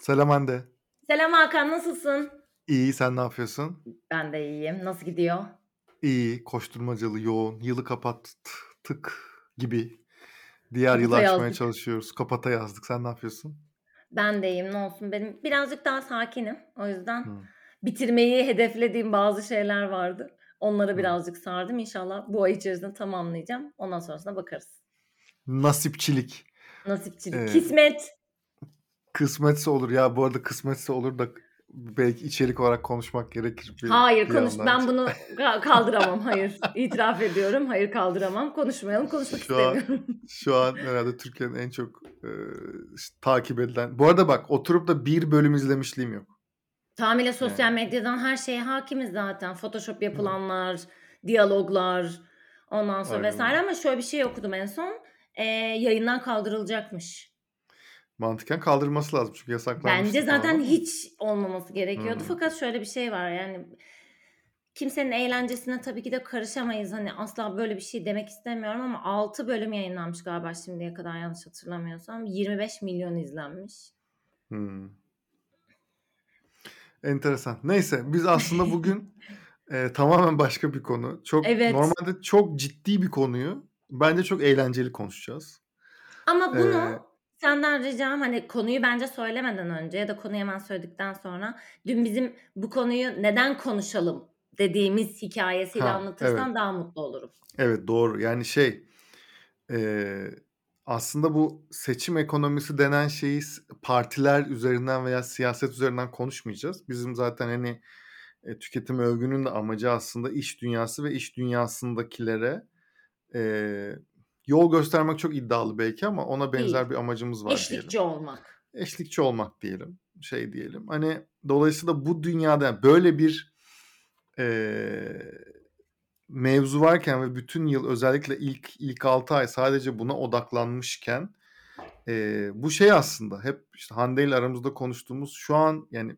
Selam Hande. Selam Hakan, nasılsın? İyi, sen ne yapıyorsun? Ben de iyiyim. Nasıl gidiyor? İyi, koşturmacalı, yoğun. Yılı kapattık gibi. Diğer yılı Kaputa açmaya yazdık. çalışıyoruz. Kapata yazdık. Sen ne yapıyorsun? Ben de iyiyim. Ne olsun benim birazcık daha sakinim. O yüzden Hı. bitirmeyi hedeflediğim bazı şeyler vardı. Onlara Hı. birazcık sardım. İnşallah bu ay içerisinde tamamlayacağım. Ondan sonrasına bakarız. Nasipçilik. Nasipçilik, Ee, kismet. Kısmetse olur. Ya bu arada kısmetse olur da belki içerik olarak konuşmak gerekir bir, Hayır bir konuş. Ben bunu ka- kaldıramam. Hayır. İtiraf ediyorum. Hayır kaldıramam. Konuşmayalım. Konuşmak Şu an istemiyorum. şu an herhalde Türkiye'nin en çok e, işte takip edilen. Bu arada bak oturup da bir bölüm izlemişliğim yok. Tamamıyla sosyal Yani. medyadan her şeye hakimiz zaten. Photoshop Hı. yapılanlar, diyaloglar, ondan sonra Aynen vesaire ama şöyle bir şey okudum en son. Ee, yayından kaldırılacakmış. Mantıken kaldırması lazım çünkü Bence yasaklanmıştı falan zaten ama. hiç olmaması gerekiyordu. Hı. Fakat şöyle bir şey var yani kimsenin eğlencesine tabii ki de karışamayız. Hani asla böyle bir şey demek istemiyorum ama 6 bölüm yayınlanmış galiba şimdiye kadar yanlış hatırlamıyorsam. 25 milyon izlenmiş. Hmm. Enteresan. Neyse biz aslında bugün e, tamamen başka bir konu. Çok Evet. normalde çok ciddi bir konuyu bence çok eğlenceli konuşacağız. Ama Ee, bunu senden ricam hani konuyu bence söylemeden önce ya da konuyu hemen söyledikten sonra dün bizim bu konuyu neden konuşalım dediğimiz hikayesiyle ha anlatırsan evet daha mutlu olurum. evet doğru. Yani şey e, aslında bu seçim ekonomisi denen şeyi partiler üzerinden veya siyaset üzerinden konuşmayacağız. Bizim zaten hani e, tüketim övgünün de amacı aslında iş dünyası ve iş dünyasındakilere e, yol göstermek çok iddialı belki ama ona benzer Değil. bir amacımız var diyelim. Eşlikçi olmak. Eşlikçi olmak diyelim, şey diyelim. Hani dolayısıyla bu dünyada böyle bir e, mevzu varken ve bütün yıl özellikle ilk ilk 6 ay sadece buna odaklanmışken e, bu şey aslında hep işte Hande ile aramızda konuştuğumuz şu an yani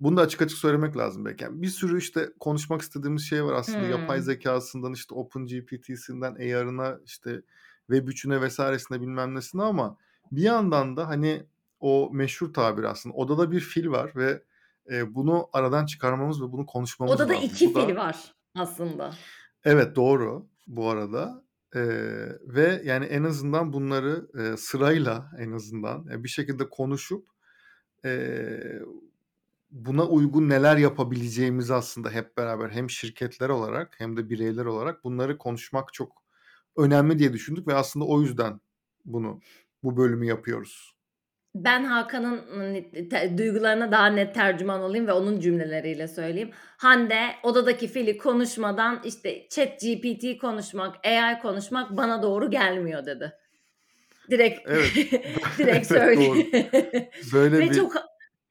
bunu da açık açık söylemek lazım belki. Yani bir sürü işte konuşmak istediğimiz şey var aslında. Yapay Hmm. zekasından işte OpenGPT'sinden AR'ına işte Web 3'üne vesairesine bilmem nesine ama bir yandan da hani o meşhur tabir aslında odada bir fil var ve e, bunu aradan çıkarmamız ve bunu konuşmamız Odada lazım. iki Bu fil da var aslında. evet doğru bu arada. E, ve yani en azından bunları e, sırayla en azından e, bir şekilde konuşup e, buna uygun neler yapabileceğimizi aslında hep beraber hem şirketler olarak hem de bireyler olarak bunları konuşmak çok önemli diye düşündük ve aslında o yüzden bunu bu bölümü yapıyoruz. Ben Hakan'ın hani, duygularına daha net tercüman olayım ve onun cümleleriyle söyleyeyim. Hande odadaki fili konuşmadan işte chat GPT konuşmak, AI konuşmak bana doğru gelmiyor dedi. Direkt Evet. direkt evet söyleyeyim. Böyle Ve bir çok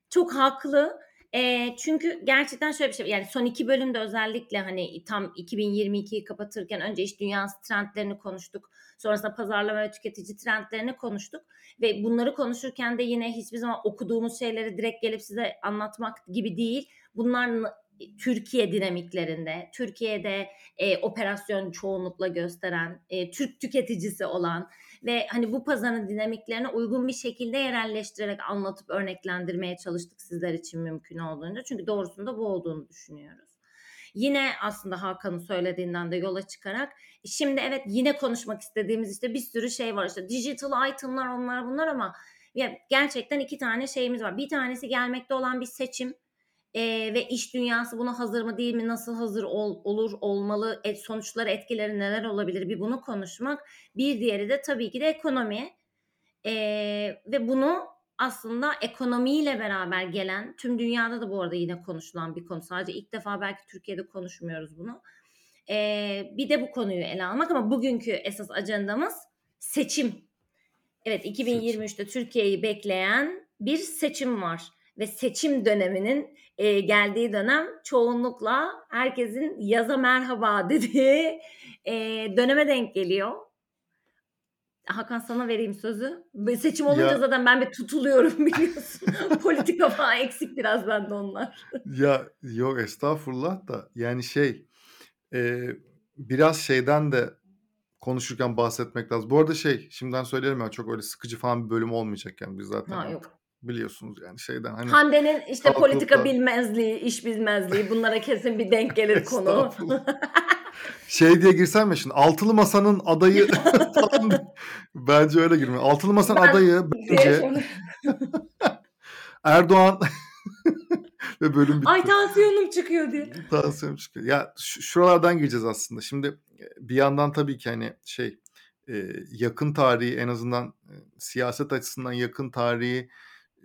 çok haklı. Eee, çünkü gerçekten şöyle bir şey yani son iki bölümde özellikle hani tam 2022'yi kapatırken önce iş dünyası trendlerini konuştuk. Sonrasında pazarlama ve tüketici trendlerini konuştuk. Ve bunları konuşurken de yine hiçbir zaman okuduğumuz şeyleri direkt gelip size anlatmak gibi değil. Bunlar Türkiye dinamiklerinde, Türkiye'de e, operasyon çoğunlukla gösteren, e, Türk tüketicisi olan ve hani bu pazarın dinamiklerine uygun bir şekilde yerelleştirerek anlatıp örneklendirmeye çalıştık sizler için mümkün olduğunca. Çünkü doğrusunda bu olduğunu düşünüyoruz. Yine aslında Hakan'ın söylediğinden de yola çıkarak şimdi evet yine konuşmak istediğimiz işte bir sürü şey var işte digital itemlar onlar bunlar ama ya gerçekten iki tane şeyimiz var. Bir tanesi gelmekte olan bir seçim ee, ve iş dünyası buna hazır mı değil mi nasıl hazır ol- olur olmalı et, sonuçları etkileri neler olabilir bir bunu konuşmak. Bir diğeri de tabii ki de ekonomi Ee, ve bunu aslında ekonomiyle beraber gelen tüm dünyada da bu arada yine konuşulan bir konu. Sadece ilk defa belki Türkiye'de konuşmuyoruz bunu. Ee, bir de bu konuyu ele almak ama bugünkü esas ajandamız seçim. Evet seçim. 2023'te Türkiye'yi bekleyen bir seçim var ve seçim döneminin e, geldiği dönem çoğunlukla herkesin yaza merhaba dediği e, döneme denk geliyor. Hakan sana vereyim sözü. Seçim olunca Ya zaten ben bir tutuluyorum biliyorsun. Politika falan eksik biraz bende onlar. ya yok estağfurullah da yani şey e, biraz şeyden de konuşurken bahsetmek lazım. Bu arada şey şimdiden söyleyelim ya çok öyle sıkıcı falan bir bölüm olmayacak yani biz zaten Ha artık yok. Biliyorsunuz yani şeyden hani Hande'nin işte kalkıp politika bilmezliği, iş bilmezliği bunlara kesin bir denk gelir konu. Şey diye girsem ya şimdi altılı masanın adayı falan bence öyle girme. Altılı masanın Ben adayı diye bence Erdoğan ve bölüm ay bitti. tansiyonum çıkıyor diye. Tansiyon çıkıyor. Ya şu- şuralardan gireceğiz aslında. Şimdi e, bir yandan tabii ki hani şey e, yakın tarihi en azından e, siyaset açısından yakın tarihi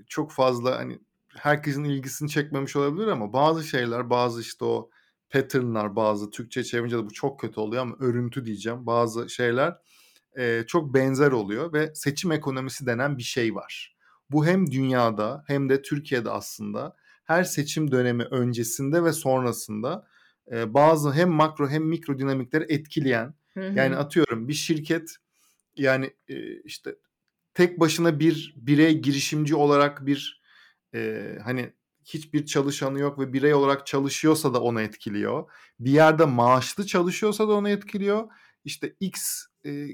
çok fazla hani herkesin ilgisini çekmemiş olabilir ama bazı şeyler bazı işte o patternlar bazı Türkçe çevirince de bu çok kötü oluyor ama örüntü diyeceğim bazı şeyler e, çok benzer oluyor ve seçim ekonomisi denen bir şey var. Bu hem dünyada hem de Türkiye'de aslında her seçim dönemi öncesinde ve sonrasında e, bazı hem makro hem mikro dinamikleri etkileyen Hı yani hı. atıyorum bir şirket yani e, işte tek başına bir birey girişimci olarak bir e, hani hiçbir çalışanı yok ve birey olarak çalışıyorsa da onu etkiliyor. Bir yerde maaşlı çalışıyorsa da onu etkiliyor. İşte X e,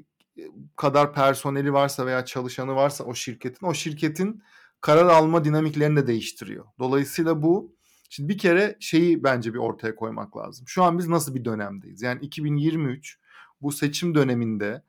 kadar personeli varsa veya çalışanı varsa o şirketin o şirketin karar alma dinamiklerini de değiştiriyor. Dolayısıyla bu şimdi bir kere şeyi bence bir ortaya koymak lazım. Şu an biz nasıl bir dönemdeyiz? Yani 2023 bu seçim döneminde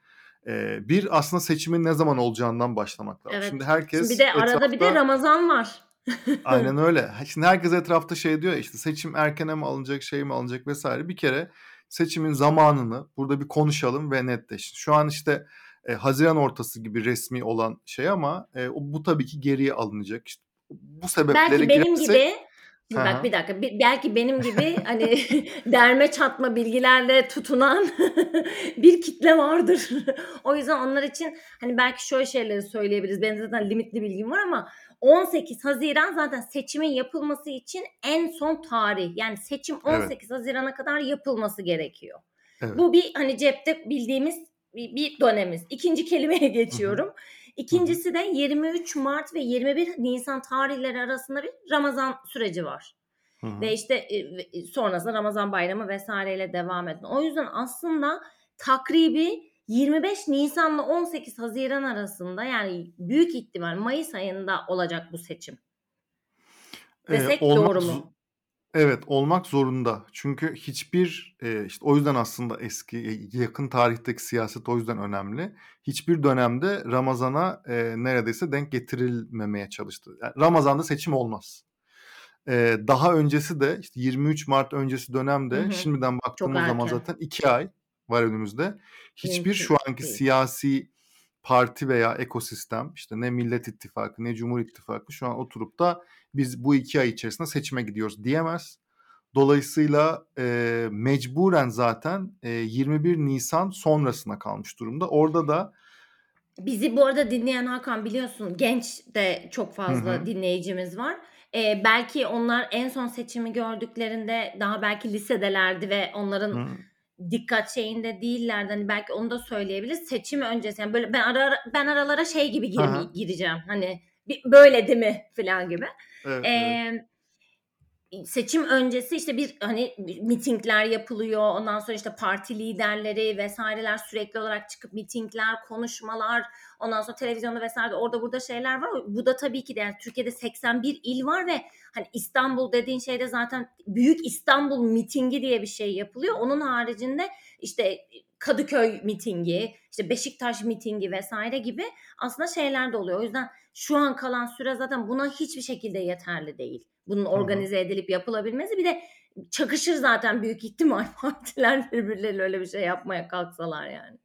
e, bir aslında seçimin ne zaman olacağından başlamak lazım. Evet. Şimdi Şimdi herkes bir de arada bir de Ramazan var. aynen öyle. Şimdi herkes etrafta şey diyor işte seçim erkene mi alınacak şey mi alınacak vesaire. Bir kere seçimin zamanını burada bir konuşalım ve netleşin. Şu an işte e, Haziran ortası gibi resmi olan şey ama e, bu tabii ki geriye alınacak. İşte bu sebeplere Belki benim girersek gibi Hı bak bir dakika bir- belki benim gibi hani derme çatma bilgilerle tutunan bir kitle vardır. o yüzden onlar için hani belki şöyle şeyleri söyleyebiliriz. Benim zaten limitli bilgim var ama 18 Haziran zaten seçimin yapılması için en son tarih. Yani seçim Evet. 18 Haziran'a kadar yapılması gerekiyor. Evet. Bu bir hani cepte bildiğimiz bir, bir dönemimiz. İkinci kelimeye geçiyorum. Hı hı. İkincisi de 23 Mart ve 21 Nisan tarihleri arasında bir Ramazan süreci var. Hı hı. Ve işte e, ve- sonrasında Ramazan bayramı vesaireyle devam etme. O yüzden aslında takribi 25 Nisan'la 18 Haziran arasında yani büyük ihtimal Mayıs ayında olacak bu seçim. Ee, Desek olmak doğru zo- mu? Evet olmak zorunda. Çünkü hiçbir işte o yüzden aslında eski e, yakın tarihteki siyaset o yüzden önemli. Hiçbir dönemde Ramazan'a neredeyse denk getirilmemeye çalıştı. Yani Ramazan'da seçim olmaz. Daha öncesi de işte 23 Mart öncesi Hı dönemde hı. şimdiden Çok baktığımız zaman erken. zaten iki ay var önümüzde. Hiçbir şu Mümkün anki değil. siyasi parti veya ekosistem işte ne Millet İttifakı ne Cumhur İttifakı şu an oturup da biz bu iki ay içerisinde seçime gidiyoruz diyemez. Dolayısıyla e, mecburen zaten e, 21 Nisan sonrasına kalmış durumda. Orada da Bizi bu arada dinleyen Hakan biliyorsun genç de çok fazla hı, dinleyicimiz var. Ee, belki onlar en son seçimi gördüklerinde daha belki lisedelerdi ve onların hı, dikkat şeyinde değillerdi. Hani belki onu da söyleyebiliriz. Seçim öncesi yani böyle ben ara ara- ben aralara şey gibi aha, gireceğim. Hani böyle değil mi falan gibi. evet evet. Ee, seçim öncesi işte bir hani mitingler yapılıyor. Ondan sonra işte parti liderleri vesaireler sürekli olarak çıkıp mitingler, konuşmalar. Ondan sonra televizyonda vesaire orada burada şeyler var. Bu da tabii ki de yani Türkiye'de 81 il var ve hani İstanbul dediğin şeyde zaten Büyük İstanbul mitingi diye bir şey yapılıyor. Onun haricinde işte Kadıköy mitingi, işte Beşiktaş mitingi vesaire gibi aslında şeyler de oluyor. O yüzden şu an kalan süre zaten buna hiçbir şekilde yeterli değil. Bunun organize edilip yapılabilmesi bir de çakışır zaten büyük ihtimal partiler birbirleriyle öyle bir şey yapmaya kalksalar yani.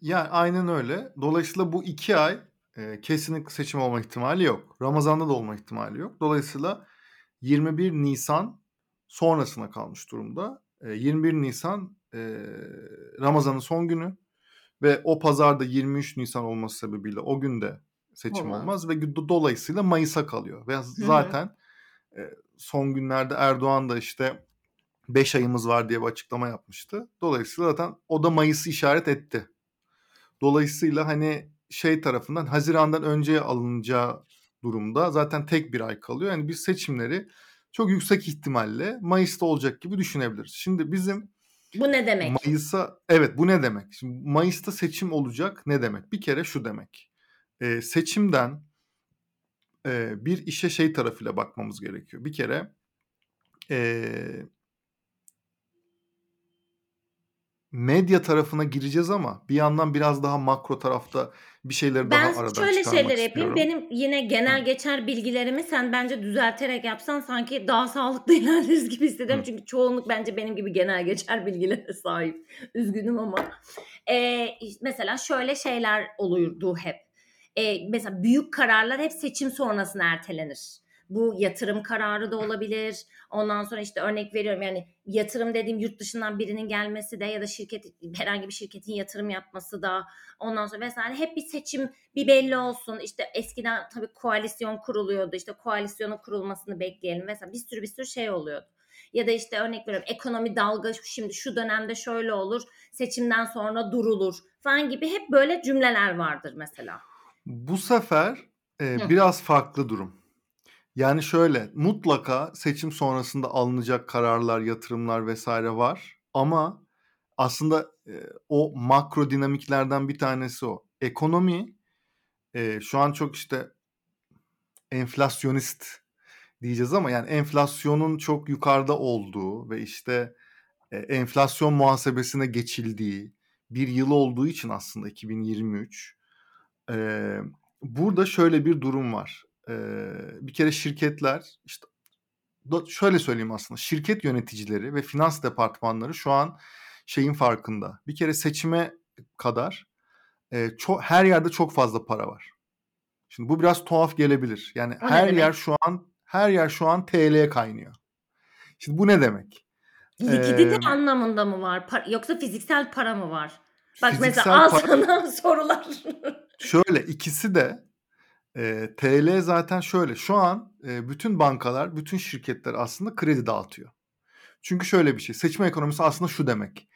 Yani aynen öyle. Dolayısıyla bu iki ay e, kesinlikle seçim olma ihtimali yok. Ramazan'da da olma ihtimali yok. Dolayısıyla 21 Nisan sonrasına kalmış durumda. E, 21 Nisan e, Ramazan'ın son günü ve o pazarda 23 Nisan olması sebebiyle o günde seçim Olmaz. olmaz ve do- dolayısıyla Mayıs'a kalıyor. Ve zaten e, son günlerde Erdoğan da işte 5 ayımız var diye bir açıklama yapmıştı. Dolayısıyla zaten o da Mayıs'ı işaret etti. Dolayısıyla hani şey tarafından Haziran'dan önceye alınacağı durumda zaten tek bir ay kalıyor. Yani biz seçimleri çok yüksek ihtimalle Mayıs'ta olacak gibi düşünebiliriz. Şimdi bizim Bu ne demek? Mayıs'a evet bu ne demek? Şimdi Mayıs'ta seçim olacak ne demek? Bir kere şu demek. Ee, seçimden eee, bir işe şey tarafıyla bakmamız gerekiyor. Bir kere, eee medya tarafına gireceğiz ama bir yandan biraz daha makro tarafta bir şeyleri daha Ben aradan şöyle şeyler yapayım. istiyorum. Benim yine genel Hıh. geçer bilgilerimi sen bence düzelterek yapsan sanki daha sağlıklı ilerleriz gibi hissediyorum. Hı. Çünkü çoğunluk bence benim gibi genel geçer bilgilere sahip. Üzgünüm ama. İş mesela şöyle şeyler olurdu hep. Eee, mesela büyük kararlar hep seçim sonrasına ertelenir. Bu yatırım kararı da olabilir. Ondan sonra işte örnek veriyorum yani yatırım dediğim yurt dışından birinin gelmesi de ya da şirket herhangi bir şirketin yatırım yapması da ondan sonra vesaire hep bir seçim bir belli olsun. İşte eskiden tabii koalisyon kuruluyordu. İşte koalisyonun kurulmasını bekleyelim. Mesela bir sürü bir sürü şey oluyordu. Ya da işte örnek veriyorum ekonomi dalga şimdi şu dönemde şöyle olur. Seçimden sonra durulur falan gibi hep böyle cümleler vardır mesela. Bu sefer, Hıh. biraz farklı durum. Yani şöyle, mutlaka seçim sonrasında alınacak kararlar, yatırımlar vs. var ama aslında, eee, o makro dinamiklerden bir tanesi o. Ekonomi, eee, şu an çok işte enflasyonist diyeceğiz ama yani enflasyonun çok yukarıda olduğu ve işte, eee, enflasyon muhasebesine geçildiği bir yıl olduğu için aslında 2023, eee, burada şöyle bir durum var. Bir kere şirketler işte şöyle söyleyeyim aslında, şirket yöneticileri ve finans departmanları şu an şeyin farkında. Bir kere seçime kadar, eee, ço her yerde çok fazla para var. Şimdi bu biraz tuhaf gelebilir. Yani O her yer şu an her yer şu an TL'ye kaynıyor. Şimdi bu ne demek? Likidite Emm anlamında mı var? Pa yoksa fiziksel para mı var? Bak mesela al para sana sorular. Şöyle ikisi de, eee, TL zaten şöyle, şu an, eee, bütün bankalar, bütün şirketler aslında kredi dağıtıyor. Çünkü şöyle bir şey, seçim ekonomisi aslında şu demek,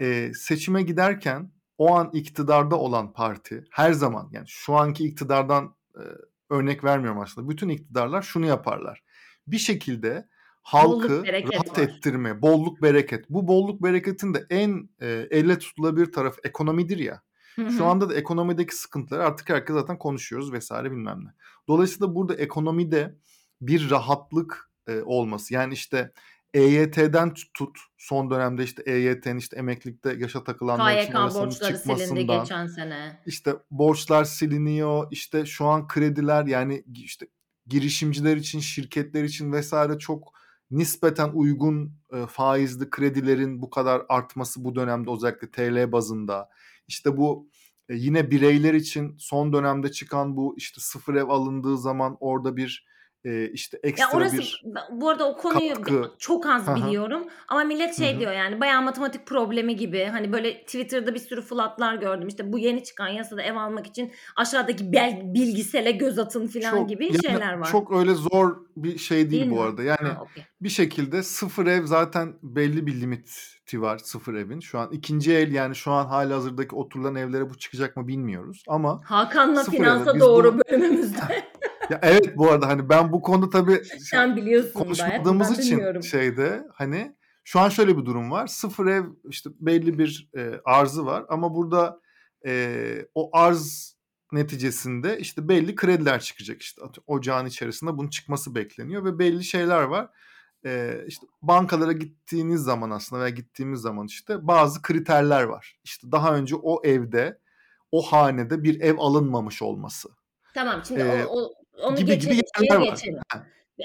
eee, seçime giderken o an iktidarda olan parti her zaman yani şu anki iktidardan, eee, örnek vermiyorum aslında. Bütün iktidarlar şunu yaparlar. Bir şekilde halkı Bolluk rahat var. ettirme, bolluk bereket. Bu bolluk bereketin de en, eee, elle tutulabilir tarafı ekonomidir ya. Şu anda da ekonomideki sıkıntıları artık herkes zaten konuşuyoruz vs. bilmem ne. Dolayısıyla burada ekonomide bir rahatlık, eee, olması yani işte EYT'den tut, son dönemde işte EYT'nin işte emeklilikte yaşa takılanlar için KYK orasının borçları silindi geçen sene. işte borçlar siliniyor, işte şu an krediler yani işte girişimciler için, şirketler için vs. çok nispeten uygun, eee, faizli kredilerin bu kadar artması bu dönemde özellikle TL bazında. İşte bu, eee, yine bireyler için son dönemde çıkan bu işte sıfır ev alındığı zaman orada bir, eee, işte Ya ekstra orası bir bu arada o konuyu katkı çok az hı. biliyorum ama millet şey hı. diyor yani bayağı matematik problemi gibi. Hani böyle Twitter'da bir sürü flatlar gördüm. İşte bu yeni çıkan yasada ev almak için aşağıdaki bel bilgisele göz atın filan Çok gibi yani şeyler var. çok öyle zor bir şey Değil değil bu mi? arada. Yani Ha, okay. bir şekilde sıfır ev zaten belli bir limiti var sıfır evin. Şu an 2'nci el yani şu an hâlihazırdaki oturulan evlere bu çıkacak mı bilmiyoruz ama Hakan'la finansa doğru bunu bölümümüzde. Ya evet bu arada hani ben bu konuda tabii Sen biliyorsun konuşmadığımız Ben için bilmiyorum. şeyde hani şu an şöyle bir durum var. Sıfır ev işte belli bir, eee, arzı var ama burada, eee, o arz neticesinde işte belli krediler çıkacak işte ocağın içerisinde bunun çıkması bekleniyor ve belli şeyler var. Eee, işte bankalara gittiğiniz zaman aslında veya gittiğimiz zaman işte bazı kriterler var. İşte daha önce o evde, o hanede bir ev alınmamış olması. Tamam şimdi o Eee, o onu gibi gibi geçelim, şeye var. geçelim.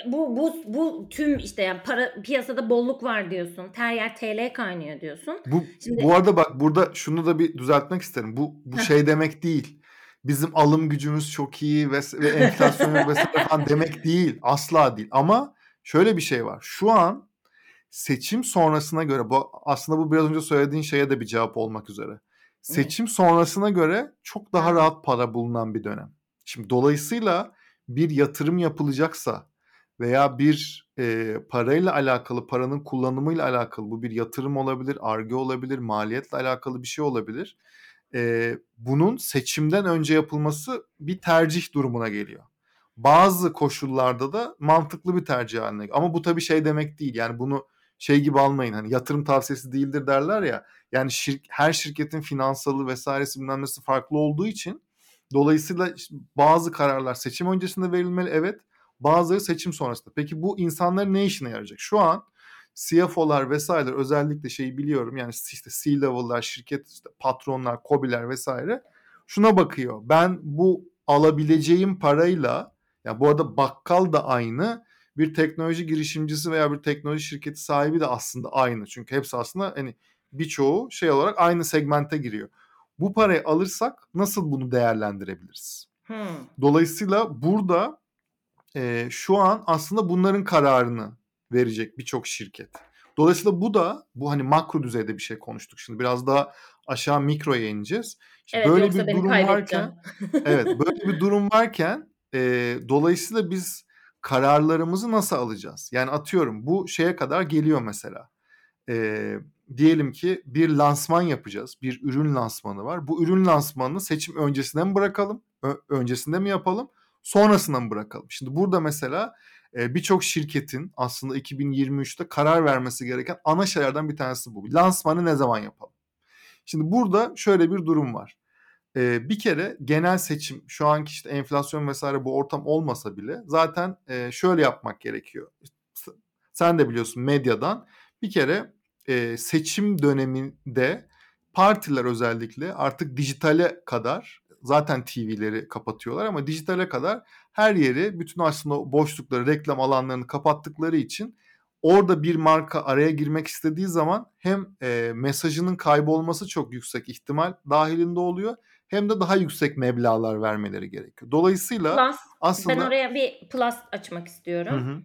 Bu bu bu tüm işte yani para piyasada bolluk var diyorsun. Her yer TL kaynıyor diyorsun. Bu Şimdi bu arada bak burada şunu da bir düzeltmek isterim. Bu bu şey demek değil. Bizim alım gücümüz çok iyi vs. ve enflasyon vs. falan demek değil. Asla değil ama şöyle bir şey var. Şu an seçim sonrasına göre bu aslında bu biraz önce söylediğin şeye de bir cevap olmak üzere. Seçim sonrasına göre çok daha Ha. rahat para bulunan bir dönem. Şimdi dolayısıyla bir yatırım yapılacaksa veya bir, eee, parayla alakalı, paranın kullanımıyla alakalı bu bir yatırım olabilir, Ar-Ge olabilir, maliyetle alakalı bir şey olabilir. Eee, bunun seçimden önce yapılması bir tercih durumuna geliyor. Bazı koşullarda da mantıklı bir tercih hâline ama bu tabii şey demek değil. Yani bunu şey gibi almayın hani yatırım tavsiyesi değildir derler ya. Yani şir her şirketin finansalı vs.si bilmem farklı olduğu için Dolayısıyla bazı kararlar seçim öncesinde verilmeli evet. Bazıları seçim sonrasında. Peki bu insanların ne işine yarayacak? Şu an CFO'lar vesaireler özellikle şeyi biliyorum yani işte C-level'lar, şirket işte patronlar, COBİ'ler vesaire şuna bakıyor. Ben bu alabileceğim parayla ya bu arada bakkal da aynı bir teknoloji girişimcisi veya bir teknoloji şirketi sahibi de aslında aynı. Çünkü hepsi aslında hani birçoğu şey olarak aynı segmente giriyor. Bu parayı alırsak nasıl bunu değerlendirebiliriz? Hmm. Dolayısıyla burada e, şu an aslında bunların kararını verecek birçok şirket. Dolayısıyla bu da bu hani makro düzeyde bir şey konuştuk. Şimdi biraz daha aşağı mikroya ineceğiz. Evet, böyle bir durum varken evet böyle bir durum varken e, dolayısıyla biz kararlarımızı nasıl alacağız? Yani atıyorum bu şeye kadar geliyor mesela. E, diyelim ki bir lansman yapacağız. Bir ürün lansmanı var. Bu ürün lansmanını seçim öncesinde mi bırakalım? Ö- öncesinde mi yapalım? Sonrasında mı bırakalım? Şimdi burada mesela e, birçok şirketin aslında 2023'te karar vermesi gereken ana şeylerden bir tanesi bu. Lansmanı ne zaman yapalım? Şimdi burada şöyle bir durum var. E, bir kere genel seçim şu anki işte enflasyon vesaire bu ortam olmasa bile zaten e, şöyle yapmak gerekiyor. Sen de biliyorsun medyadan bir kere e, seçim döneminde partiler özellikle artık dijitale kadar zaten TV'leri kapatıyorlar ama dijitale kadar her yeri bütün aslında boşlukları reklam alanlarını kapattıkları için orada bir marka araya girmek istediği zaman hem e, mesajının kaybolması çok yüksek ihtimal dahilinde oluyor hem de daha yüksek meblalar vermeleri gerekiyor. Dolayısıyla plus, aslında ben oraya bir plus açmak istiyorum. Hı hı.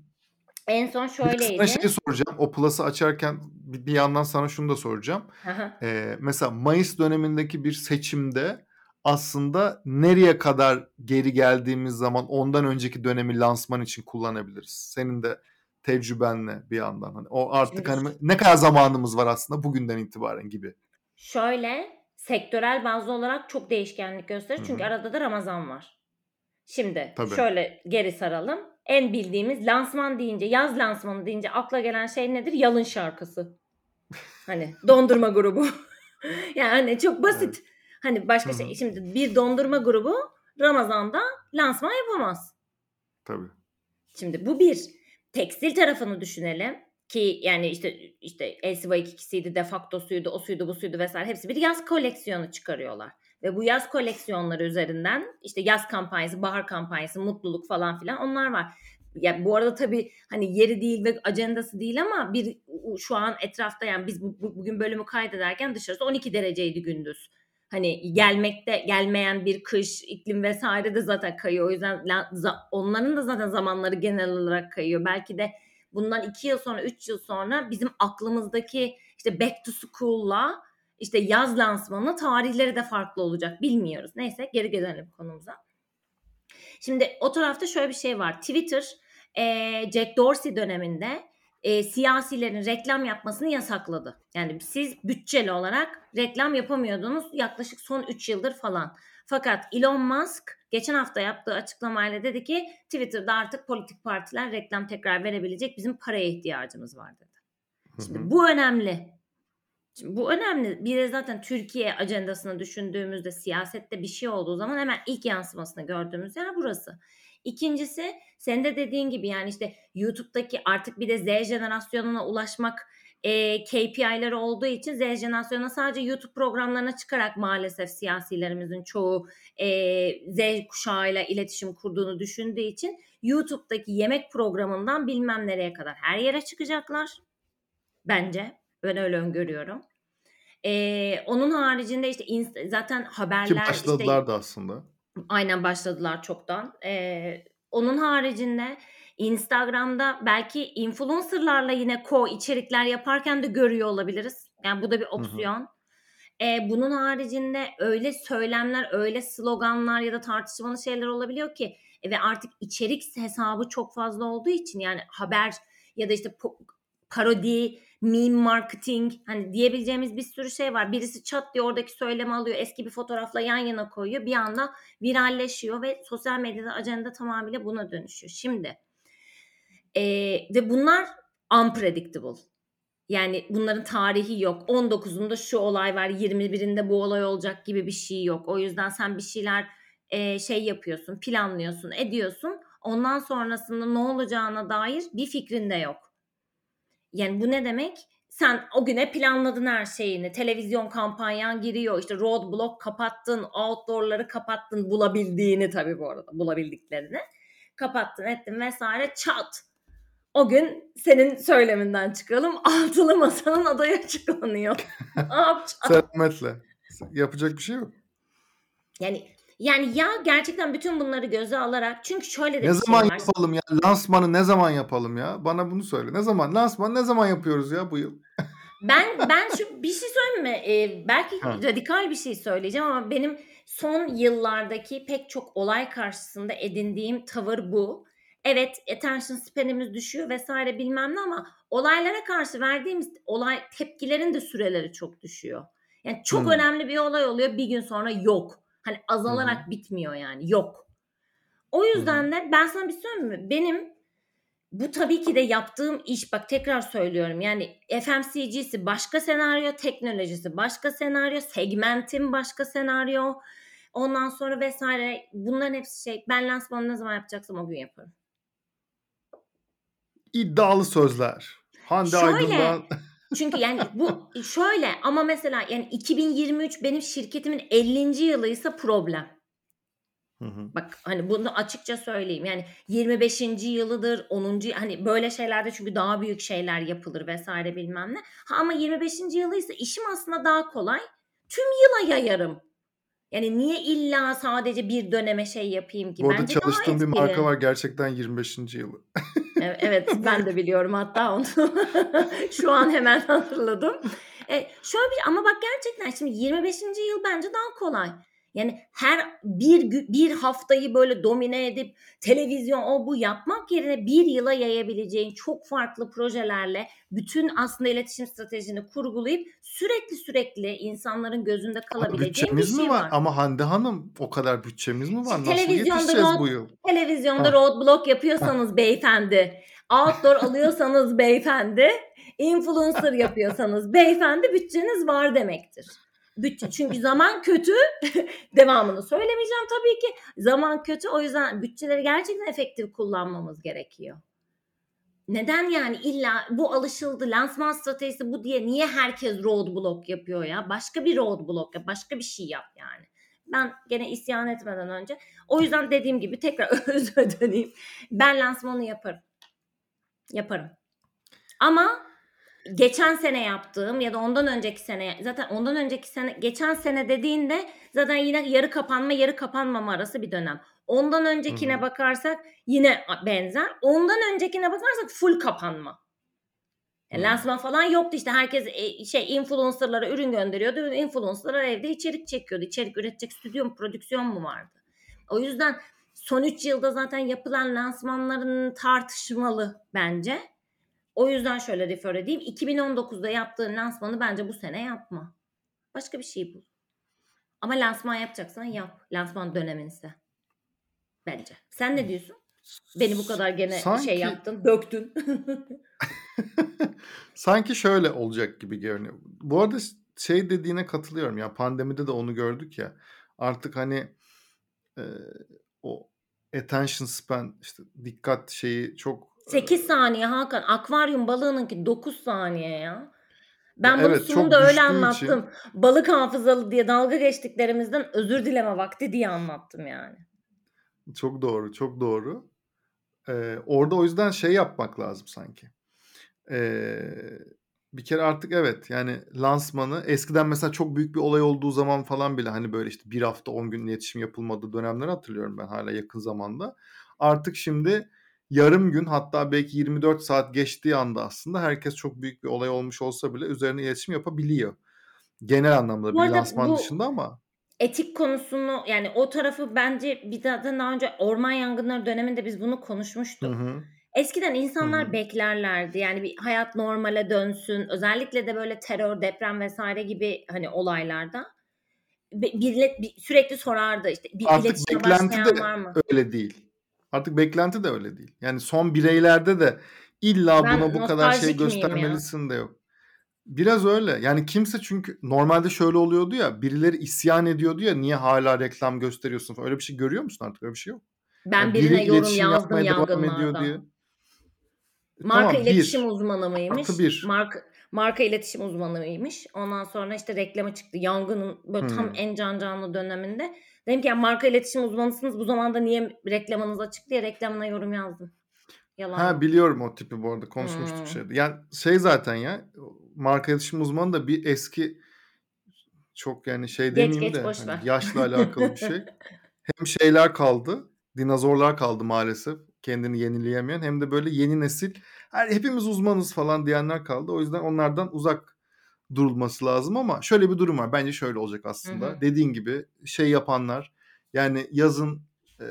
En son şöyleydi. Sana şeyi soracağım. O Plus'ı açarken bir, bir yandan sana şunu da soracağım. Ee, mesela Mayıs dönemindeki bir seçimde aslında nereye kadar geri geldiğimiz zaman ondan önceki dönemi lansman için kullanabiliriz. Senin de tecrübenle bir yandan. Hani o artık hani ne kadar zamanımız var aslında bugünden itibaren gibi. Şöyle sektörel bazlı olarak çok değişkenlik gösterir. Çünkü Hı-hı. arada da Ramazan var. Şimdi Tabii. şöyle geri saralım. En bildiğimiz lansman deyince, yaz lansmanı deyince akla gelen şey nedir? Yalın şarkısı. Hani dondurma grubu. yani çok basit. Evet. Hani başka şey. Şimdi bir dondurma grubu Ramazan'da lansman yapamaz. Tabii. Şimdi bu bir. Tekstil tarafını düşünelim ki yani işte işte LCY 2'siydi, defakto suydu, o suydu, bu suydu vesaire hepsi bir yaz koleksiyonu çıkarıyorlar. Ve bu yaz koleksiyonları üzerinden işte yaz kampanyası, bahar kampanyası, mutluluk falan filan onlar var. Ya bu arada tabii hani yeri değil ve ajandası değil ama bir şu an etrafta yani biz bu, bugün bölümü kaydederken dışarısı 12 dereceydi gündüz. Hani gelmekte gelmeyen bir kış, iklim vesaire de zaten kayıyor. O yüzden onların da zaten zamanları genel olarak kayıyor. Belki de bundan iki yıl sonra, üç yıl sonra bizim aklımızdaki işte back to school'la işte yaz lansmanı tarihleri de farklı olacak. Bilmiyoruz. Neyse geri gelelim konumuza. Şimdi o tarafta şöyle bir şey var. Twitter e, Jack Dorsey döneminde e, siyasilerin reklam yapmasını yasakladı. Yani siz bütçeli olarak reklam yapamıyordunuz yaklaşık son 3 yıldır falan. Fakat Elon Musk geçen hafta yaptığı açıklamayla dedi ki Twitter'da artık politik partiler reklam tekrar verebilecek bizim paraya ihtiyacımız var dedi. Şimdi bu önemli. Şimdi bu önemli. Bir de zaten Türkiye ajandasını düşündüğümüzde siyasette bir şey olduğu zaman hemen ilk yansımasını gördüğümüz yer burası. İkincisi senin de dediğin gibi yani işte YouTube'daki artık bir de Z jenerasyonuna ulaşmak e, KPI'leri olduğu için Z jenerasyonuna sadece YouTube programlarına çıkarak maalesef siyasilerimizin çoğu e, Z kuşağıyla iletişim kurduğunu düşündüğü için YouTube'daki yemek programından bilmem nereye kadar her yere çıkacaklar. Bence. Ben öyle öngörüyorum. Ee, onun haricinde işte inst- zaten haberler... Ki başladılar işte, da aslında. Aynen başladılar çoktan. Ee, onun haricinde Instagram'da belki influencerlarla yine ko içerikler yaparken de görüyor olabiliriz. Yani bu da bir opsiyon. Hı hı. Bunun haricinde öyle söylemler, öyle sloganlar ya da tartışmalı şeyler olabiliyor ki e, ve artık içerik hesabı çok fazla olduğu için yani haber ya da işte parodi meme marketing hani diyebileceğimiz bir sürü şey var. Birisi çat diye oradaki söylemi alıyor eski bir fotoğrafla yan yana koyuyor bir anda viralleşiyor ve sosyal medyada ajanda tamamıyla buna dönüşüyor. Şimdi e, ve bunlar unpredictable. Yani bunların tarihi yok. 19'unda şu olay var, 21'inde bu olay olacak gibi bir şey yok. O yüzden sen bir şeyler eee, şey yapıyorsun, planlıyorsun, ediyorsun. Ondan sonrasında ne olacağına dair bir fikrin de yok. Yani bu ne demek? Sen o güne planladın her şeyini. Televizyon kampanyan giriyor. İşte roadblock kapattın, outdoor'ları kapattın bulabildiğini tabii bu arada, bulabildiklerini. Kapattın, ettin vesaire. Çat. O gün senin söyleminden çıkalım. Altılı Masa'nın adayı açıklanıyor. ne yapacaksın? Selametle. Yapacak bir şey yok. Yani yani ya gerçekten bütün bunları göze alarak çünkü şöyle de Ne bir şey zaman var. yapalım ya? Lansmanı ne zaman yapalım ya? Bana bunu söyle. Ne zaman? Lansmanı ne zaman yapıyoruz ya bu yıl? Ben ben şu bir şey söyleyeyim mi? Ee, belki Ha. radikal bir şey söyleyeceğim ama benim son yıllardaki pek çok olay karşısında edindiğim tavır bu. Evet attention span'imiz düşüyor vesaire bilmem ne ama olaylara karşı verdiğimiz olay tepkilerin de süreleri çok düşüyor. Yani çok Hmm. önemli bir olay oluyor bir gün sonra yok. Hani azalarak bitmiyor yani yok. O yüzden de ben sana bir şey söyleyeyim mi? Benim bu tabii ki de yaptığım iş bak tekrar söylüyorum yani FMCG'si başka senaryo, teknolojisi başka senaryo, segmentim başka senaryo. Ondan sonra vesaire bunların hepsi şey ben lansmanı ne zaman yapacaksam o gün yaparım. İddialı sözler. Hande Şöyle. Aydın'dan Çünkü yani bu şöyle ama mesela yani 2023 benim şirketimin 50. yılıysa problem. Hı hı. Bak hani bunu açıkça söyleyeyim. Yani 25. yılıdır, 10. hani böyle şeylerde çünkü daha büyük şeyler yapılır vesaire bilmem ne. Ha ama 25. yılıysa işim aslında daha kolay. Tüm yıla yayarım. Yani niye illa sadece bir döneme şey yapayım ki? Bu arada Bence çalıştığım bir marka var gerçekten 25. yılı. Evet, ben de biliyorum hatta onu şu an hemen hatırladım. E, şöyle bir ama bak gerçekten şimdi 25. yıl bence daha kolay. Yani her bir bir haftayı böyle domine edip televizyon o bu yapmak yerine bir yıla yayabileceğin çok farklı projelerle bütün aslında iletişim stratejini kurgulayıp sürekli sürekli insanların gözünde kalabileceğin bir bütçemiz şey mi var? var. Ama Hande Hanım o kadar bütçemiz mi var? Şimdi Nasıl televizyonda yetişeceğiz road- bu yıl? Televizyonda Ha. roadblock yapıyorsanız beyefendi, outdoor alıyorsanız beyefendi, influencer yapıyorsanız beyefendi bütçeniz var demektir. Bütçe, çünkü zaman kötü. Devamını söylemeyeceğim tabii ki. Zaman kötü. O yüzden bütçeleri gerçekten efektif kullanmamız gerekiyor. Neden yani illa bu alışıldı lansman stratejisi bu diye niye herkes roadblock yapıyor ya? Başka bir roadblock yap, başka bir şey yap yani. Ben gene isyan etmeden önce o yüzden dediğim gibi tekrar özür döneyim. Ben lansmanı yaparım. Yaparım. Ama geçen sene yaptığım ya da ondan önceki sene zaten ondan önceki sene geçen sene dediğinde zaten yine yarı kapanma yarı kapanmama arası bir dönem. Ondan öncekine Hı hı. bakarsak yine benzer. Ondan öncekine bakarsak full kapanma. Yani Hı. lansman falan yoktu işte herkes e, şey influencerlara ürün gönderiyordu. Influencerlar evde içerik çekiyordu. İçerik üretecek stüdyo mu prodüksiyon mu vardı? O yüzden son 3 yılda zaten yapılan lansmanların tartışmalı bence. O yüzden şöyle refer edeyim. 2019'da yaptığın lansmanı bence bu sene yapma. Başka bir şey bul. Ama lansman yapacaksan yap. Lansman döneminse. Bence. Sen ne diyorsun? Beni bu kadar gene Sanki- şey yaptın, döktün. Sanki şöyle olacak gibi görünüyor. Bu arada şey dediğine katılıyorum ya pandemide de onu gördük ya. Artık hani e, o attention span işte dikkat şeyi çok 8 saniye Hakan. Akvaryum balığınınki 9 saniye ya. Ben bunu evet, sunumda öyle anlattım. Balık hafızalı diye dalga geçtiklerimizden özür dileme vakti diye anlattım yani. Çok doğru, çok doğru. Ee, orada o yüzden şey yapmak lazım sanki. Ee, bir kere artık evet yani lansmanı eskiden mesela çok büyük bir olay olduğu zaman falan bile hani böyle işte bir hafta 10 gün iletişim yapılmadığı dönemleri hatırlıyorum ben hala yakın zamanda. Artık şimdi yarım gün hatta belki 24 saat geçtiği anda aslında herkes çok büyük bir olay olmuş olsa bile üzerine iletişim yapabiliyor. Genel anlamda Bu bir lansman bu- dışında ama Etik konusunu yani o tarafı bence bir daha, daha önce orman yangınları döneminde biz bunu hı konuşmuştuk. hı. Eskiden insanlar Hı hı. beklerlerdi. Yani bir hayat normale dönsün. Özellikle de böyle terör, deprem vesaire gibi hani olaylarda. Millet bir- sürekli sorardı işte bir Artık iletişime beklenti başlayan de var mı? öyle değil. Artık beklenti de öyle değil. Yani son bireylerde de illa Ben buna bu kadar şey miyim ya? göstermelisin de yok. Biraz öyle. Yani kimse çünkü normalde şöyle oluyordu ya birileri isyan ediyordu ya niye hala reklam gösteriyorsun falan. Öyle bir şey görüyor musun artık? Öyle bir şey yok. Ben Yani birine biri yorum yazdım yapmaya devam ediyor yangınlarda. diye. E, Marka tamam iletişim bir. uzmanı mıymış? Artı bir. Marka, marka iletişim uzmanıymış. Ondan sonra işte reklama çıktı. Yangının böyle tam Hmm. en can canlı döneminde. Dedim ki ya marka iletişim uzmanısınız bu zamanda niye reklamınız açık diye reklamına yorum yazdım. Yalan Ha biliyorum o tipi bu arada konuşmuştuk Hmm. şeyde. Yani şey zaten ya marka iletişim uzmanı da bir eski çok yani şey Geç demeyeyim geç de hani ver. yaşla alakalı bir şey. Hem şeyler kaldı, dinozorlar kaldı maalesef kendini yenileyemeyen hem de böyle yeni nesil her hepimiz uzmanız falan diyenler kaldı. O yüzden onlardan uzak durulması lazım ama şöyle bir durum var. Bence şöyle olacak Hı aslında. hı. Dediğin gibi şey yapanlar yani yazın e,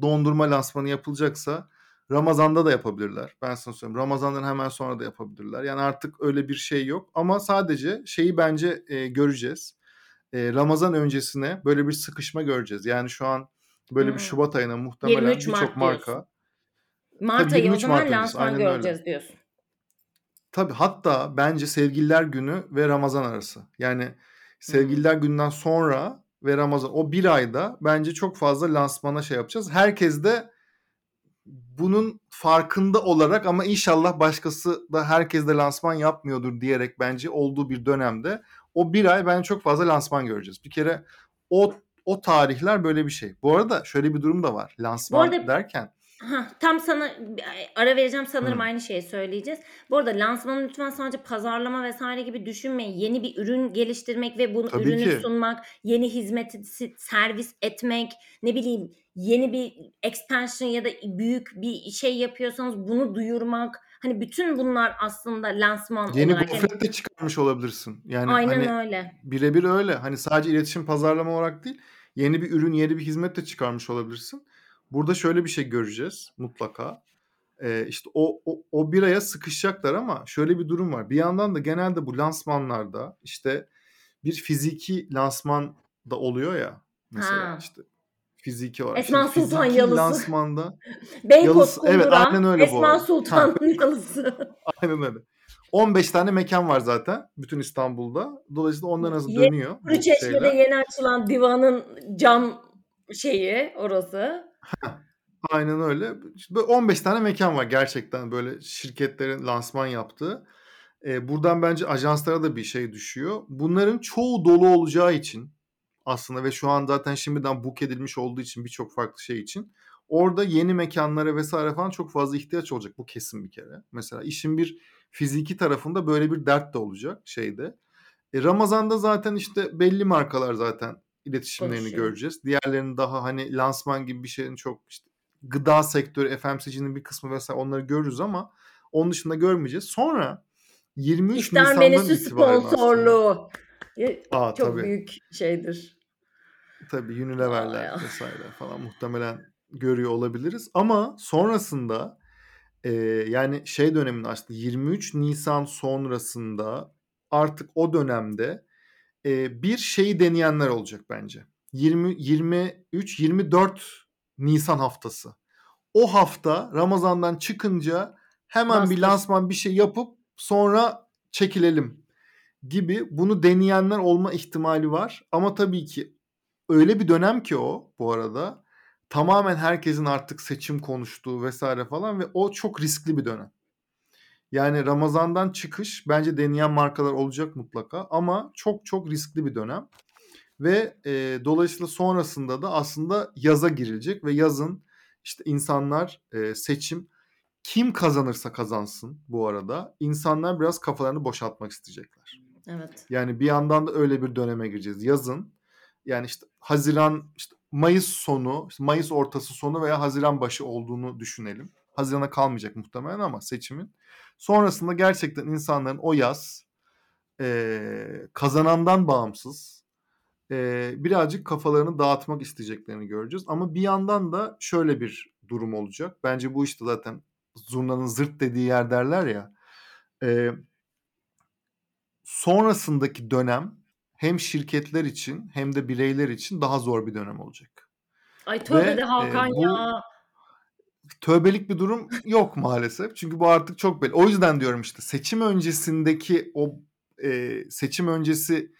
dondurma lansmanı yapılacaksa Ramazan'da da yapabilirler. Ben sana söyleyeyim. Ramazan'dan hemen sonra da yapabilirler. Yani artık öyle bir şey yok. Ama sadece şeyi bence e, göreceğiz. E, Ramazan öncesine böyle bir sıkışma göreceğiz. Yani şu an böyle bir Hmm. Şubat ayına muhtemelen 23 birçok Mart diyorsun. Mart tabii ayı o 23 zaman lansman aynen öyle. göreceğiz diyorsun. Tabii hatta bence Sevgililer Günü ve Ramazan arası. Yani Hmm. Sevgililer Günü'nden sonra ve Ramazan o bir ayda bence çok fazla lansmana şey yapacağız. Herkes de bunun farkında olarak ama inşallah başkası da herkes de lansman yapmıyordur diyerek bence olduğu bir dönemde o bir ay bence çok fazla lansman göreceğiz. Bir kere o o tarihler böyle bir şey. Bu arada şöyle bir durum da var. Bu Lansman arada derken Hah, tam sana ara vereceğim sanırım Hı. aynı şeyi söyleyeceğiz. Bu arada lansmanı lütfen sadece pazarlama vesaire gibi düşünmeyin. Yeni bir ürün geliştirmek ve bunu tabii ürünü ki sunmak, yeni hizmeti servis etmek, ne bileyim yeni bir expansion ya da büyük bir şey yapıyorsanız bunu duyurmak. Hani bütün bunlar aslında lansman yeni olarak. Yani, gofret de çıkarmış olabilirsin. Yani aynen hani öyle. birebir öyle. Hani sadece iletişim pazarlama olarak değil, yeni bir ürün, yeni bir hizmet de çıkarmış olabilirsin. Burada şöyle bir şey göreceğiz mutlaka. Ee, işte o, o, o bir aya sıkışacaklar ama şöyle bir durum var. Bir yandan da genelde bu lansmanlarda işte bir fiziki lansman da oluyor ya. Mesela Ha. işte fiziki olarak. Esma Şimdi Sultan fiziki yalısı. lansmanda Beykoz yalısı evet aynen öyle bu Esma arada. Ha, Sultan'ın yalısı. aynen öyle. 15 tane mekan var zaten bütün İstanbul'da. Dolayısıyla arası Yeni dönüyor bu Kuruçeşme'de yeni açılan divanın cam şeyi orası. Aynen öyle. İşte böyle 15 tane mekan var gerçekten böyle şirketlerin lansman yaptığı. Ee, buradan bence ajanslara da bir şey düşüyor. Bunların çoğu dolu olacağı için aslında ve şu an zaten şimdiden book edilmiş olduğu için birçok farklı şey için orada yeni mekanlara vesaire falan çok fazla ihtiyaç olacak. Bu kesin bir kere. Mesela işin bir fiziki tarafında böyle bir dert de olacak şeyde. E, Ramazan'da zaten işte belli markalar zaten iletişimlerini Konuşuyor. göreceğiz. Diğerlerinin daha hani lansman gibi bir şeyin çok işte gıda sektörü, FMCG'nin bir kısmı vesaire onları görürüz ama onun dışında görmeyeceğiz. Sonra 23 İftar Nisan'dan menüsü itibaren sponsorluğu. Ya, Aa Çok tabii. büyük şeydir. Tabii Unilever'ler vesaire falan muhtemelen görüyor olabiliriz. Ama sonrasında e, yani şey döneminde aslında 23 Nisan sonrasında artık o dönemde e, bir şeyi deneyenler olacak bence. 20 23 24 Nisan haftası. O hafta Ramazan'dan çıkınca hemen bir Bastır. lansman bir şey yapıp sonra çekilelim gibi bunu deneyenler olma ihtimali var. Ama tabii ki öyle bir dönem ki o bu arada tamamen herkesin artık seçim konuştuğu vesaire falan ve o çok riskli bir dönem. Yani Ramazan'dan çıkış bence deneyen markalar olacak mutlaka ama çok çok riskli bir dönem. Ve e, dolayısıyla sonrasında da aslında yaza girilecek ve yazın işte insanlar e, seçim kim kazanırsa kazansın bu arada insanlar biraz kafalarını boşaltmak isteyecekler. Evet. Yani bir yandan da öyle bir döneme gireceğiz. Yazın yani işte Haziran, işte Mayıs sonu, işte Mayıs ortası sonu veya Haziran başı olduğunu düşünelim. Hazirana kalmayacak muhtemelen ama seçimin. Sonrasında gerçekten insanların o yaz e, kazanandan bağımsız e, birazcık kafalarını dağıtmak isteyeceklerini göreceğiz. Ama bir yandan da şöyle bir durum olacak. Bence bu işte zaten zurnanın zırt dediği yer derler ya. E, sonrasındaki dönem hem şirketler için hem de bireyler için daha zor bir dönem olacak. Ay tövbe Ve de e, Hakan bu ya. Tövbelik bir durum yok maalesef. Çünkü bu artık çok belli. O yüzden diyorum işte seçim öncesindeki o e, seçim öncesi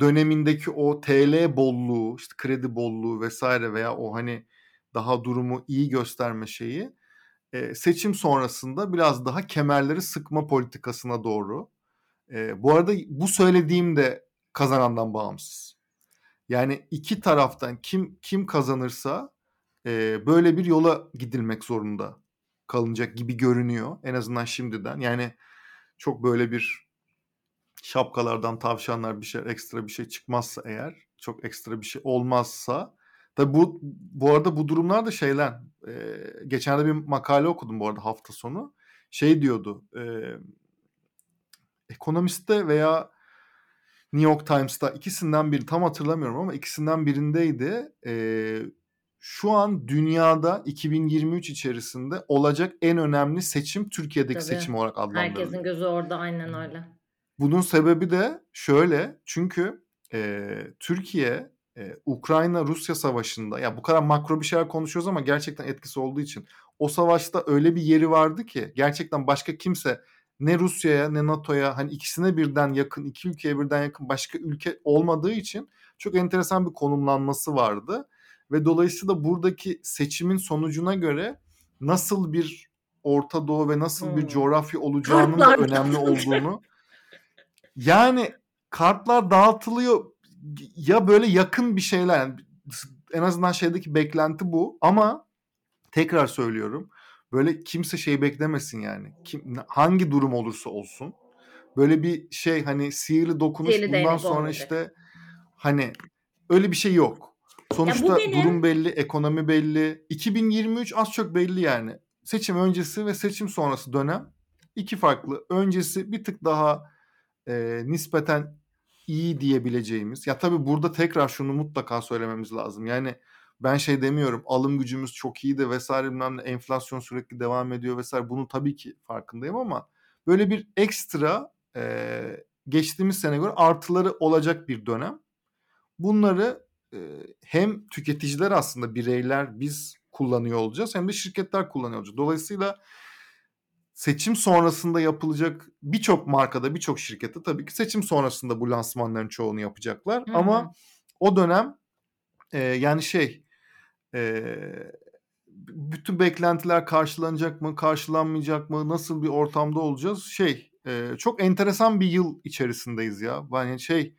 dönemindeki o TL bolluğu, işte kredi bolluğu vesaire veya o hani daha durumu iyi gösterme şeyi e, seçim sonrasında biraz daha kemerleri sıkma politikasına doğru. E, bu arada bu söylediğim de kazanandan bağımsız. Yani iki taraftan kim kim kazanırsa e, böyle bir yola gidilmek zorunda kalınacak gibi görünüyor. En azından şimdiden. Yani çok böyle bir şapkalardan tavşanlar bir şey ekstra bir şey çıkmazsa eğer çok ekstra bir şey olmazsa tabi bu bu arada bu durumlar da şeyler e, geçen de bir makale okudum bu arada hafta sonu şey diyordu e, ekonomiste veya New York Times'ta ikisinden biri tam hatırlamıyorum ama ikisinden birindeydi. E, şu an dünyada 2023 içerisinde olacak en önemli seçim Türkiye'deki Tabii. seçim olarak adlandırılıyor. Herkesin gözü orada aynen öyle. Bunun sebebi de şöyle çünkü e, Türkiye e, Ukrayna-Rusya savaşında ya bu kadar makro bir şeyler konuşuyoruz ama gerçekten etkisi olduğu için o savaşta öyle bir yeri vardı ki gerçekten başka kimse ne Rusya'ya ne NATO'ya hani ikisine birden yakın iki ülkeye birden yakın başka ülke olmadığı için çok enteresan bir konumlanması vardı ve dolayısıyla buradaki seçimin sonucuna göre nasıl bir Orta Doğu ve nasıl bir Hmm. coğrafya olacağının da önemli olduğunu yani kartlar dağıtılıyor ya böyle yakın bir şeyler yani en azından şeydeki beklenti bu ama tekrar söylüyorum böyle kimse şey beklemesin yani kim hangi durum olursa olsun böyle bir şey hani sihirli dokunuş Sihirli bundan sonra işte hani öyle bir şey yok. Sonuçta benim- durum belli, ekonomi belli. 2023 az çok belli yani. Seçim öncesi ve seçim sonrası dönem iki farklı. Öncesi bir tık daha e, nispeten iyi diyebileceğimiz. Ya tabii burada tekrar şunu mutlaka söylememiz lazım. Yani ben şey demiyorum alım gücümüz çok iyi de vesaire bilmem ne enflasyon sürekli devam ediyor vesaire. Bunun tabii ki farkındayım ama böyle bir ekstra e, geçtiğimiz sene göre artıları olacak bir dönem. Bunları e, hem tüketiciler aslında bireyler biz kullanıyor olacağız hem de şirketler kullanıyor olacak. Dolayısıyla seçim sonrasında yapılacak birçok markada birçok şirkette tabii ki seçim sonrasında bu lansmanların çoğunu yapacaklar. Hı hı. Ama o dönem e, yani şey e, bütün beklentiler karşılanacak mı karşılanmayacak mı nasıl bir ortamda olacağız şey e, çok enteresan bir yıl içerisindeyiz ya. Yani şey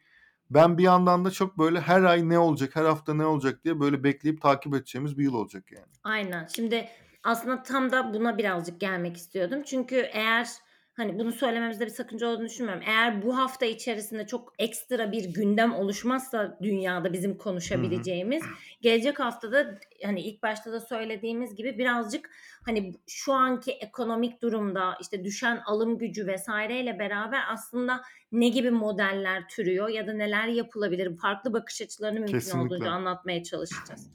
ben bir yandan da çok böyle her ay ne olacak her hafta ne olacak diye böyle bekleyip takip edeceğimiz bir yıl olacak yani. Aynen. Şimdi aslında tam da buna birazcık gelmek istiyordum. Çünkü eğer hani bunu söylememizde bir sakınca olduğunu düşünmüyorum. Eğer bu hafta içerisinde çok ekstra bir gündem oluşmazsa dünyada bizim konuşabileceğimiz gelecek haftada hani ilk başta da söylediğimiz gibi birazcık hani şu anki ekonomik durumda işte düşen alım gücü vesaireyle beraber aslında ne gibi modeller türüyor ya da neler yapılabilir farklı bakış açılarını mümkün Kesinlikle. olduğunca anlatmaya çalışacağız.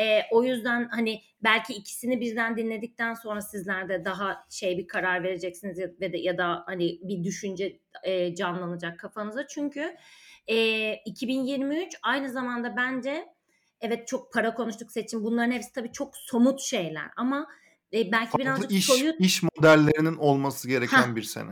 Ee, o yüzden hani belki ikisini birden dinledikten sonra sizler de daha şey bir karar vereceksiniz ya, ve de, ya da hani bir düşünce e, canlanacak kafanıza. Çünkü e, 2023 aynı zamanda bence evet çok para konuştuk seçim bunların hepsi tabii çok somut şeyler ama e, belki Farklı birazcık iş soyut iş modellerinin olması gereken Heh. bir sene.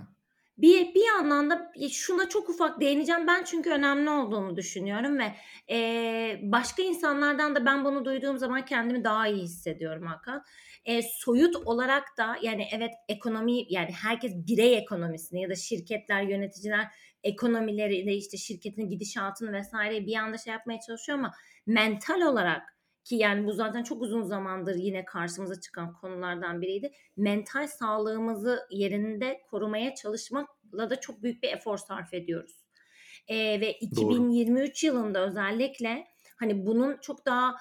Bir bir yandan da şuna çok ufak değineceğim ben çünkü önemli olduğunu düşünüyorum ve e, başka insanlardan da ben bunu duyduğum zaman kendimi daha iyi hissediyorum Hakan. E, soyut olarak da yani evet ekonomi yani herkes birey ekonomisini ya da şirketler yöneticiler ekonomileriyle işte şirketin gidişatını vesaire bir anda şey yapmaya çalışıyor ama mental olarak ki yani bu zaten çok uzun zamandır yine karşımıza çıkan konulardan biriydi. Mental sağlığımızı yerinde korumaya çalışmakla da çok büyük bir efor sarf ediyoruz. Ee, ve 2023 yılında özellikle hani bunun çok daha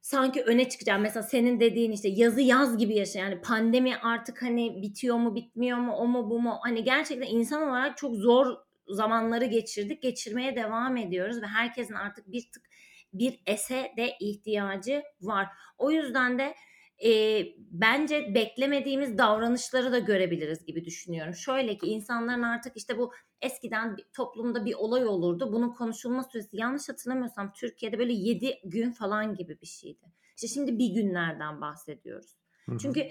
sanki öne çıkacağım. Mesela senin dediğin işte yazı yaz gibi yaşa. Yani pandemi artık hani bitiyor mu bitmiyor mu o mu bu mu? Hani gerçekten insan olarak çok zor zamanları geçirdik. Geçirmeye devam ediyoruz ve herkesin artık bir tık bir ese de ihtiyacı var. O yüzden de e, bence beklemediğimiz davranışları da görebiliriz gibi düşünüyorum. Şöyle ki insanların artık işte bu eskiden toplumda bir olay olurdu. Bunun konuşulma süresi yanlış hatırlamıyorsam Türkiye'de böyle 7 gün falan gibi bir şeydi. İşte şimdi bir günlerden bahsediyoruz. Hı hı. Çünkü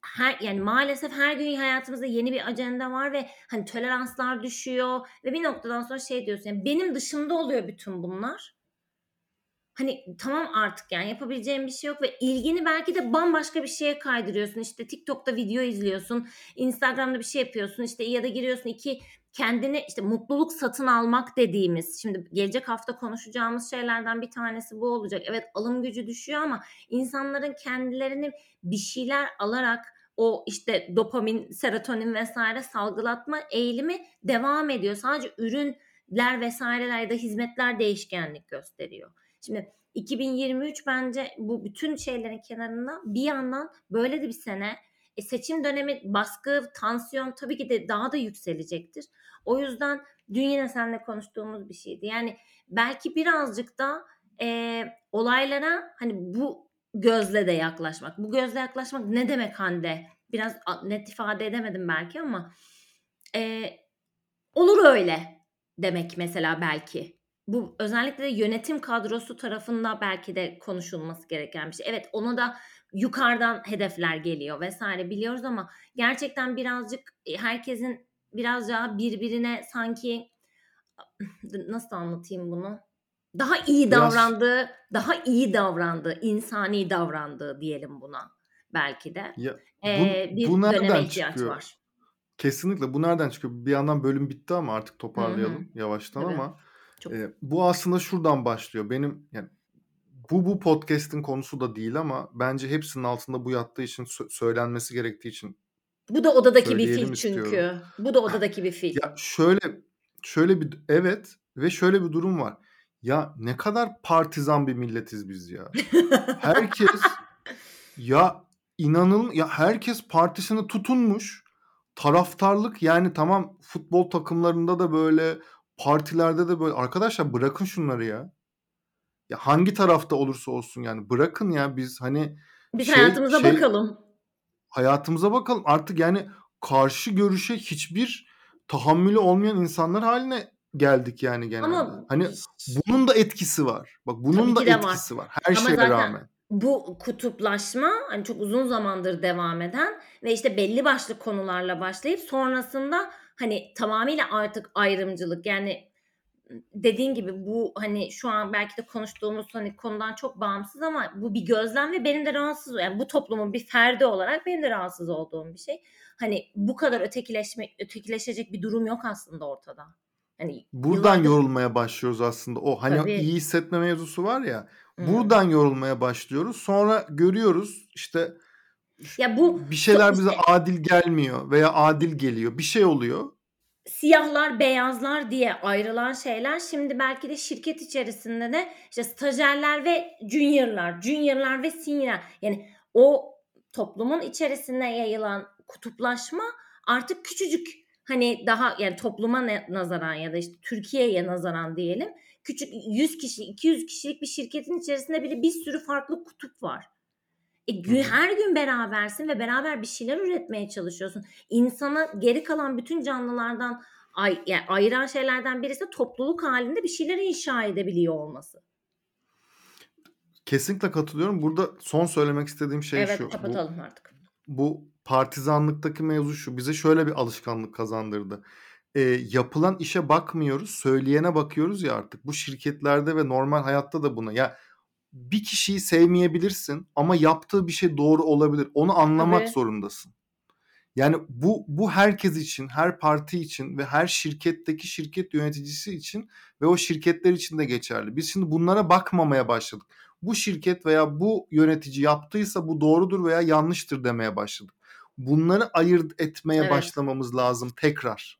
her yani maalesef her gün hayatımızda yeni bir ajanda var ve hani toleranslar düşüyor ve bir noktadan sonra şey diyorsun yani benim dışımda oluyor bütün bunlar. Hani tamam artık yani yapabileceğim bir şey yok ve ilgini belki de bambaşka bir şeye kaydırıyorsun. İşte TikTok'ta video izliyorsun, Instagram'da bir şey yapıyorsun işte ya da giriyorsun iki kendini işte mutluluk satın almak dediğimiz şimdi gelecek hafta konuşacağımız şeylerden bir tanesi bu olacak. Evet alım gücü düşüyor ama insanların kendilerini bir şeyler alarak o işte dopamin, serotonin vesaire salgılatma eğilimi devam ediyor. Sadece ürünler vesaireler ya da hizmetler değişkenlik gösteriyor. Şimdi 2023 bence bu bütün şeylerin kenarında bir yandan böyle de bir sene e, seçim dönemi baskı, tansiyon tabii ki de daha da yükselecektir. O yüzden dün yine seninle konuştuğumuz bir şeydi. Yani belki birazcık da e, olaylara hani bu gözle de yaklaşmak. Bu gözle yaklaşmak ne demek Hande? Biraz net ifade edemedim belki ama e, olur öyle demek mesela belki. Bu özellikle de yönetim kadrosu tarafında belki de konuşulması gereken bir şey. Evet onu da yukarıdan hedefler geliyor vesaire biliyoruz ama gerçekten birazcık herkesin biraz daha birbirine sanki nasıl anlatayım bunu? Daha iyi Biraz davrandığı, daha iyi davrandığı, insani davrandığı diyelim buna belki de. Ya bu Eee, bir bu nereden çıkıyor? var. Kesinlikle bu nereden çıkıyor? Bir yandan bölüm bitti ama artık toparlayalım yavaştan Tabii. ama Çok. eee, bu aslında şuradan başlıyor. Benim yani bu bu podcast'in konusu da değil ama bence hepsinin altında bu yattığı için sö söylenmesi gerektiği için Bu da odadaki bir fil istiyorum. çünkü. Bu da odadaki bir fil. Ya şöyle şöyle bir evet ve şöyle bir durum var. Ya ne kadar partizan bir milletiz biz ya. Herkes ya inanıl ya herkes partisine tutunmuş. Taraftarlık yani tamam futbol takımlarında da böyle partilerde de böyle arkadaşlar bırakın şunları ya. Ya hangi tarafta olursa olsun yani bırakın ya biz hani Biz şey hayatımıza şey bakalım. hayatımıza bakalım. Artık yani karşı görüşe hiçbir tahammülü olmayan insanlar haline geldik yani genelde. Ama Hani bunun da etkisi var. Bak bunun da ki de var. etkisi var her Ama şeye zaten rağmen. bu kutuplaşma hani çok uzun zamandır devam eden ve işte belli başlı konularla başlayıp sonrasında hani tamamıyla artık ayrımcılık yani dediğin gibi bu hani şu an belki de konuştuğumuz hani konudan çok bağımsız ama bu bir gözlem ve benim de rahatsız yani bu toplumun bir ferdi olarak benim de rahatsız olduğum bir şey. Hani bu kadar ötekileşme ötekileşecek bir durum yok aslında ortada. Hani Buradan yıllardır yorulmaya başlıyoruz aslında. O hani Tabii. iyi hissetme mevzusu var ya. Hımm. Buradan yorulmaya başlıyoruz. Sonra görüyoruz işte Ya bu bir şeyler bize adil gelmiyor veya adil geliyor. Bir şey oluyor. Siyahlar, beyazlar diye ayrılan şeyler şimdi belki de şirket içerisinde de işte stajyerler ve junior'lar, junior'lar ve senior'lar yani o toplumun içerisine yayılan kutuplaşma artık küçücük hani daha yani topluma nazaran ya da işte Türkiye'ye nazaran diyelim küçük 100 kişi 200 kişilik bir şirketin içerisinde bile bir sürü farklı kutup var. E, Hı gü hı. her gün berabersin ve beraber bir şeyler üretmeye çalışıyorsun. İnsana geri kalan bütün canlılardan ay yani ayıran şeylerden birisi topluluk halinde bir şeyleri inşa edebiliyor olması. Kesinlikle katılıyorum. Burada son söylemek istediğim şey Evet, şu. Bu kapatalım artık. bu partizanlıktaki mevzu şu. Bize şöyle bir alışkanlık kazandırdı. Eee, yapılan işe bakmıyoruz, söyleyene bakıyoruz ya artık. Bu şirketlerde ve normal hayatta da buna. Ya bir kişiyi sevmeyebilirsin ama yaptığı bir şey doğru olabilir. Onu anlamak Tabii. zorundasın. Yani bu bu herkes için, her parti için ve her şirketteki şirket yöneticisi için ve o şirketler için de geçerli. Biz şimdi bunlara bakmamaya başladık. Bu şirket veya bu yönetici yaptıysa bu doğrudur veya yanlıştır demeye başladık. Bunları ayırt etmeye Evet. başlamamız lazım tekrar.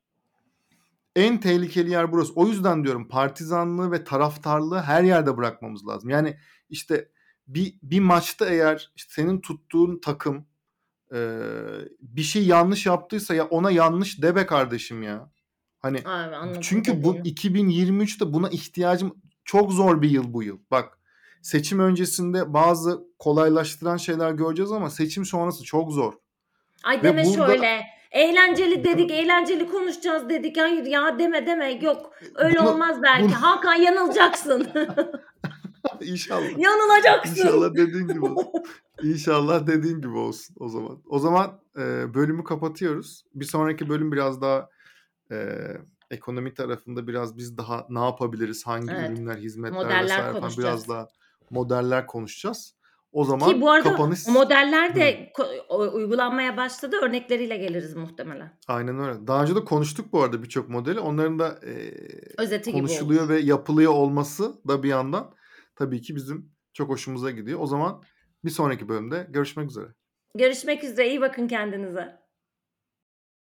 En tehlikeli yer burası. O yüzden diyorum partizanlığı ve taraftarlığı her yerde bırakmamız lazım. Yani işte bir bir maçta eğer işte senin tuttuğun takım eee, bir şey yanlış yaptıysa ya ona yanlış de be kardeşim ya. Hani Abi anladım çünkü bu dediğini. 2023'te buna ihtiyacım çok zor bir yıl bu yıl. Bak seçim öncesinde bazı kolaylaştıran şeyler göreceğiz ama seçim sonrası çok zor. Ay Ve deme burada şöyle. Eğlenceli dedik, eğlenceli konuşacağız dedik. Hayır ya deme deme. Yok öyle bunu olmaz belki. bunu Hakan yanılacaksın. İnşallah. Yanılacaksın. İnşallah dediğin gibi olsun. İnşallah dediğin gibi olsun o zaman. O zaman e, bölümü kapatıyoruz. Bir sonraki bölüm biraz daha e, ekonomi tarafında biraz biz daha ne yapabiliriz, hangi Evet. ürünler, hizmetler Modeller vesaire falan biraz daha modeller konuşacağız. O zaman Ki bu arada kapanış modeller de o- uygulanmaya başladı. Örnekleriyle geliriz muhtemelen. aynen öyle. Daha önce de konuştuk bu arada birçok modeli. Onların da e, Özeti konuşuluyor ve yapılıyor olması da bir yandan tabii ki bizim çok hoşumuza gidiyor. O zaman bir sonraki bölümde görüşmek üzere. Görüşmek üzere. İyi bakın kendinize.